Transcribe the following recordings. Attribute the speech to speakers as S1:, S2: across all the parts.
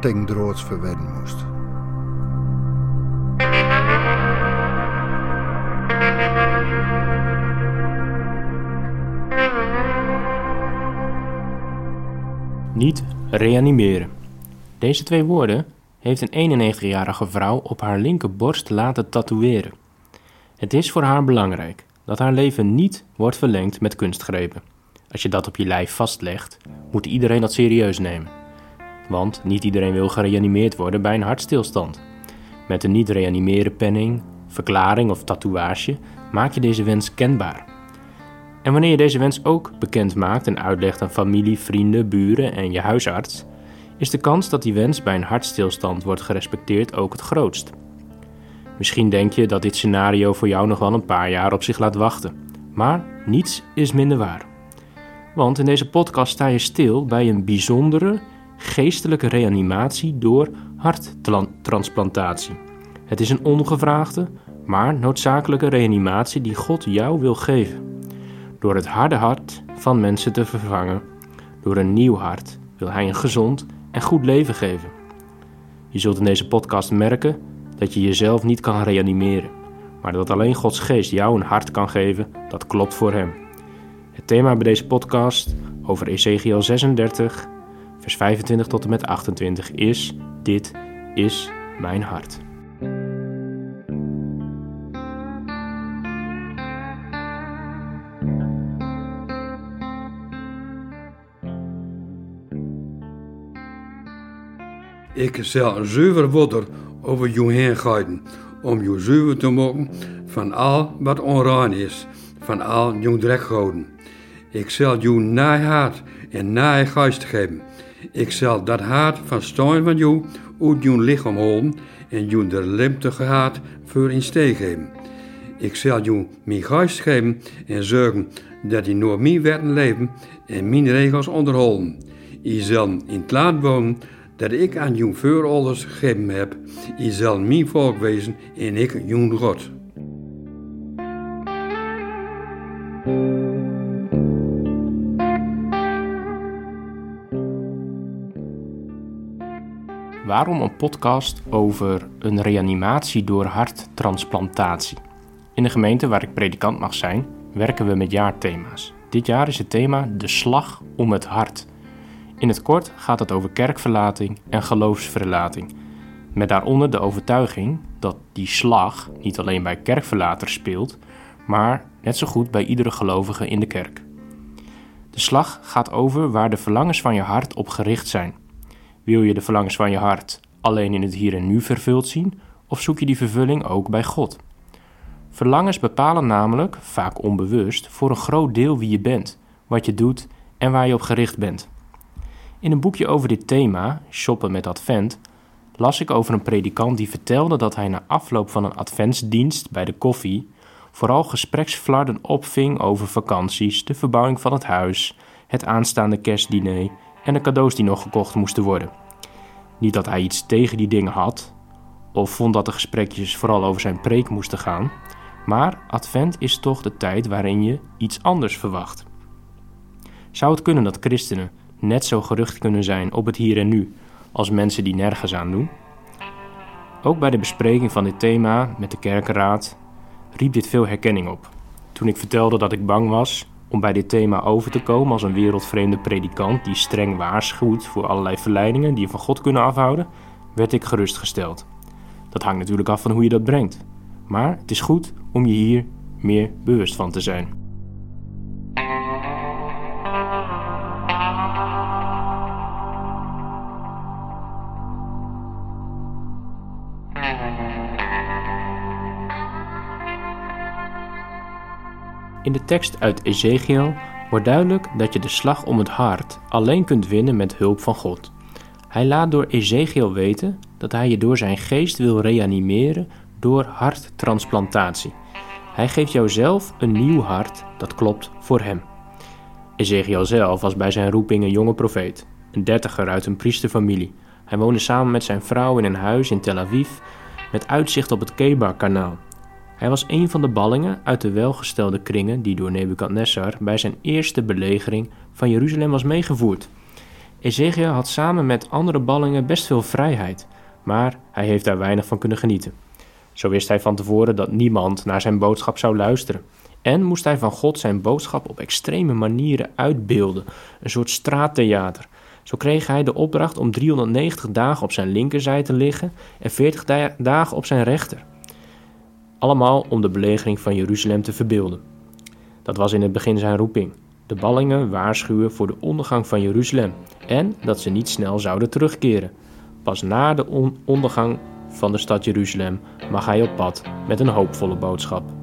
S1: verwedden moest.
S2: Niet reanimeren. Deze twee woorden heeft een 91-jarige vrouw op haar linkerborst laten tatoeëren. Het is voor haar belangrijk dat haar leven niet wordt verlengd met kunstgrepen. Als je dat op je lijf vastlegt, moet iedereen dat serieus nemen. Want niet iedereen wil gereanimeerd worden bij een hartstilstand. Met een niet-reanimeren penning, verklaring of tatoeage maak je deze wens kenbaar. En wanneer je deze wens ook bekend maakt en uitlegt aan familie, vrienden, buren en je huisarts, is de kans dat die wens bij een hartstilstand wordt gerespecteerd ook het grootst. Misschien denk je dat dit scenario voor jou nog wel een paar jaar op zich laat wachten, maar niets is minder waar. Want in deze podcast sta je stil bij een bijzondere geestelijke reanimatie door harttransplantatie. Het is een ongevraagde, maar noodzakelijke reanimatie die God jou wil geven. Door het harde hart van mensen te vervangen door een nieuw hart wil Hij een gezond en goed leven geven. Je zult in deze podcast merken dat je jezelf niet kan reanimeren, maar dat alleen Gods geest jou een hart kan geven dat klopt voor Hem. Het thema bij deze podcast over Ezekiel 36, vers 25 tot en met 28 is: Dit is mijn hart.
S3: Ik zal zuiver water over jou heen gooien, om jou zuiver te maken van al wat onrein is, van al jouw drekgoden. Ik zal jou naai hart en naai geest geven. Ik zal dat hart van steun van jou uit jouw lichaam holen en jou de limtige hart voor in steek geven. Ik zal jou mijn geest geven en zorgen dat je door mijn wetten leven en mijn regels onderhouden. Je zal in het land wonen dat ik aan jouw voorouders gegeven heb. Je zal mijn volk wezen en ik jouw God.
S2: Waarom een podcast over een reanimatie door harttransplantatie? In de gemeente waar ik predikant mag zijn, werken we met jaarthema's. Dit jaar is het thema De Slag om het Hart. In het kort gaat het over kerkverlating en geloofsverlating. Met daaronder de overtuiging dat die slag niet alleen bij kerkverlaters speelt, maar net zo goed bij iedere gelovige in de kerk. De slag gaat over waar de verlangens van je hart op gericht zijn. Wil je de verlangens van je hart alleen in het hier en nu vervuld zien, of zoek je die vervulling ook bij God? Verlangens bepalen namelijk, vaak onbewust, voor een groot deel wie je bent, wat je doet en waar je op gericht bent. In een boekje over dit thema, Shoppen met Advent, las ik over een predikant die vertelde dat hij na afloop van een adventsdienst bij de koffie vooral gespreksflarden opving over vakanties, de verbouwing van het huis, het aanstaande kerstdiner en de cadeaus die nog gekocht moesten worden. Niet dat hij iets tegen die dingen had, of vond dat de gesprekjes vooral over zijn preek moesten gaan, maar advent is toch de tijd waarin je iets anders verwacht. Zou het kunnen dat christenen net zo gerucht kunnen zijn op het hier en nu als mensen die nergens aan doen? Ook bij de bespreking van dit thema met de kerkenraad riep dit veel herkenning op. Toen ik vertelde dat ik bang was om bij dit thema over te komen als een wereldvreemde predikant die streng waarschuwt voor allerlei verleidingen die je van God kunnen afhouden, werd ik gerustgesteld. Dat hangt natuurlijk af van hoe je dat brengt. Maar het is goed om je hier meer bewust van te zijn. In de tekst uit Ezekiel wordt duidelijk dat je de slag om het hart alleen kunt winnen met hulp van God. Hij laat door Ezekiel weten dat hij je door zijn geest wil reanimeren door harttransplantatie. Hij geeft jou zelf een nieuw hart dat klopt voor hem. Ezekiel zelf was bij zijn roeping een jonge profeet, een dertiger uit een priesterfamilie. Hij woonde samen met zijn vrouw in een huis in Tel Aviv met uitzicht op het Kebar-kanaal. Hij was een van de ballingen uit de welgestelde kringen die door Nebukadnessar bij zijn eerste belegering van Jeruzalem was meegevoerd. Ezekiel had samen met andere ballingen best veel vrijheid, maar hij heeft daar weinig van kunnen genieten. Zo wist hij van tevoren dat niemand naar zijn boodschap zou luisteren. En moest hij van God zijn boodschap op extreme manieren uitbeelden, een soort straattheater. Zo kreeg hij de opdracht om 390 dagen op zijn linkerzij te liggen en 40 dagen op zijn rechter. Allemaal om de belegering van Jeruzalem te verbeelden. Dat was in het begin zijn roeping. De ballingen waarschuwen voor de ondergang van Jeruzalem en dat ze niet snel zouden terugkeren. Pas na de ondergang van de stad Jeruzalem mag hij op pad met een hoopvolle boodschap.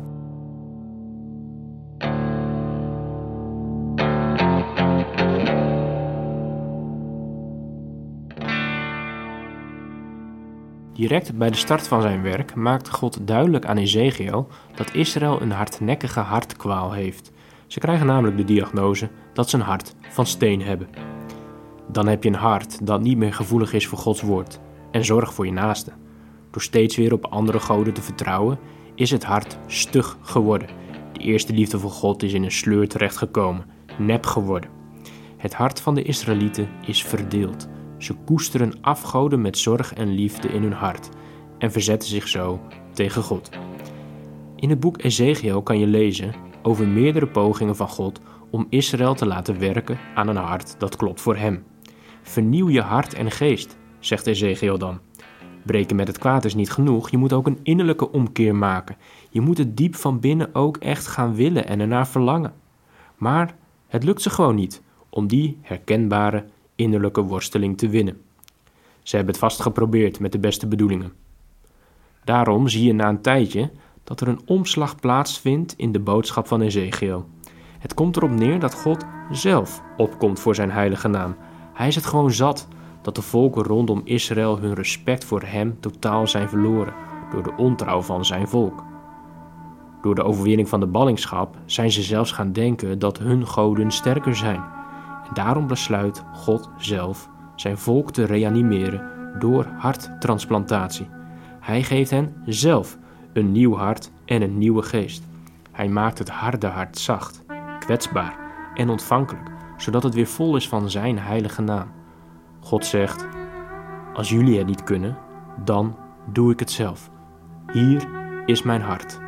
S2: Direct bij de start van zijn werk maakt God duidelijk aan Ezekiel dat Israël een hardnekkige hartkwaal heeft. Ze krijgen namelijk de diagnose dat ze een hart van steen hebben. Dan heb je een hart dat niet meer gevoelig is voor Gods woord en zorg voor je naaste. Door steeds weer op andere goden te vertrouwen, is het hart stug geworden. De eerste liefde voor God is in een sleur terechtgekomen, nep geworden. Het hart van de Israëlieten is verdeeld. Ze koesteren afgoden met zorg en liefde in hun hart en verzetten zich zo tegen God. In het boek Ezekiel kan je lezen over meerdere pogingen van God om Israël te laten werken aan een hart dat klopt voor hem. Vernieuw je hart en geest, zegt Ezekiel dan. Breken met het kwaad is niet genoeg, je moet ook een innerlijke omkeer maken. Je moet het diep van binnen ook echt gaan willen en ernaar verlangen. Maar het lukt ze gewoon niet om die herkenbare innerlijke worsteling te winnen. Ze hebben het vast geprobeerd met de beste bedoelingen. Daarom zie je na een tijdje dat er een omslag plaatsvindt in de boodschap van Ezekiel. Het komt erop neer dat God zelf opkomt voor zijn heilige naam. Hij is het gewoon zat dat de volken rondom Israël hun respect voor hem totaal zijn verloren door de ontrouw van zijn volk. Door de overwinning van de ballingschap zijn ze zelfs gaan denken dat hun goden sterker zijn. Daarom besluit God zelf zijn volk te reanimeren door harttransplantatie. Hij geeft hen zelf een nieuw hart en een nieuwe geest. Hij maakt het harde hart zacht, kwetsbaar en ontvankelijk, zodat het weer vol is van zijn heilige naam. God zegt: Als jullie het niet kunnen, dan doe ik het zelf. Hier is mijn hart.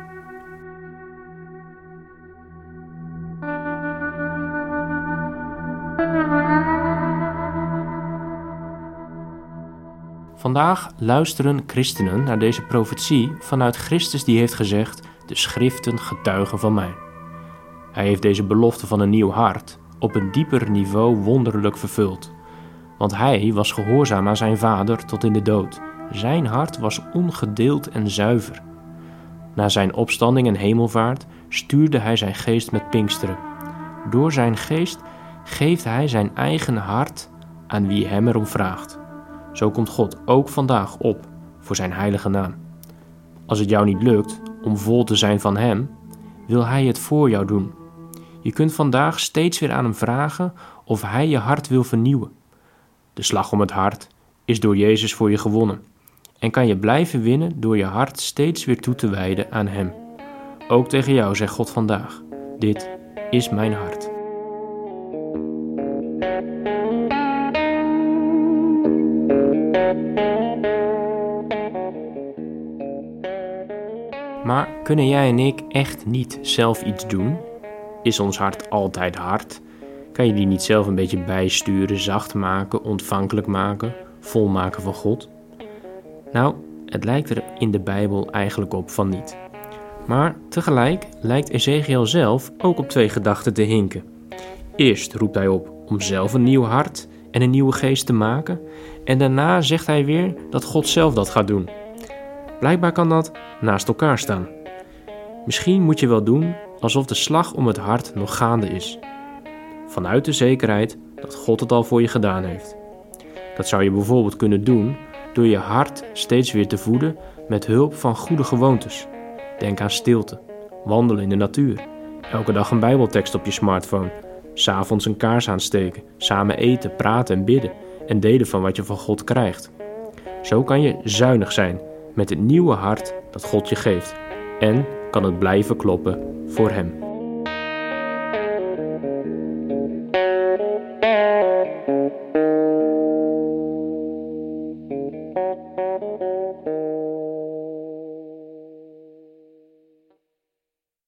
S2: Vandaag luisteren christenen naar deze profetie vanuit Christus die heeft gezegd: De schriften getuigen van mij. Hij heeft deze belofte van een nieuw hart op een dieper niveau wonderlijk vervuld. Want hij was gehoorzaam aan zijn vader tot in de dood. Zijn hart was ongedeeld en zuiver. Na zijn opstanding en hemelvaart stuurde hij zijn geest met Pinksteren. Door zijn geest geeft hij zijn eigen hart aan wie hem erom vraagt. Zo komt God ook vandaag op voor zijn heilige naam. Als het jou niet lukt om vol te zijn van Hem, wil Hij het voor jou doen. Je kunt vandaag steeds weer aan Hem vragen of Hij je hart wil vernieuwen. De slag om het hart is door Jezus voor je gewonnen en kan je blijven winnen door je hart steeds weer toe te wijden aan Hem. Ook tegen jou zegt God vandaag: Dit is mijn hart. Maar kunnen jij en ik echt niet zelf iets doen? Is ons hart altijd hard? Kan je die niet zelf een beetje bijsturen, zacht maken, ontvankelijk maken, volmaken van God? Nou, het lijkt er in de Bijbel eigenlijk op van niet. Maar tegelijk lijkt Ezekiel zelf ook op twee gedachten te hinken. Eerst roept hij op om zelf een nieuw hart en een nieuwe geest te maken, en daarna zegt hij weer dat God zelf dat gaat doen. Blijkbaar kan dat naast elkaar staan. Misschien moet je wel doen alsof de slag om het hart nog gaande is, vanuit de zekerheid dat God het al voor je gedaan heeft. Dat zou je bijvoorbeeld kunnen doen door je hart steeds weer te voeden met hulp van goede gewoontes. Denk aan stilte, wandelen in de natuur, elke dag een Bijbeltekst op je smartphone, s'avonds een kaars aansteken, samen eten, praten en bidden en delen van wat je van God krijgt. Zo kan je zuinig zijn met het nieuwe hart dat God je geeft en kan het blijven kloppen voor Hem.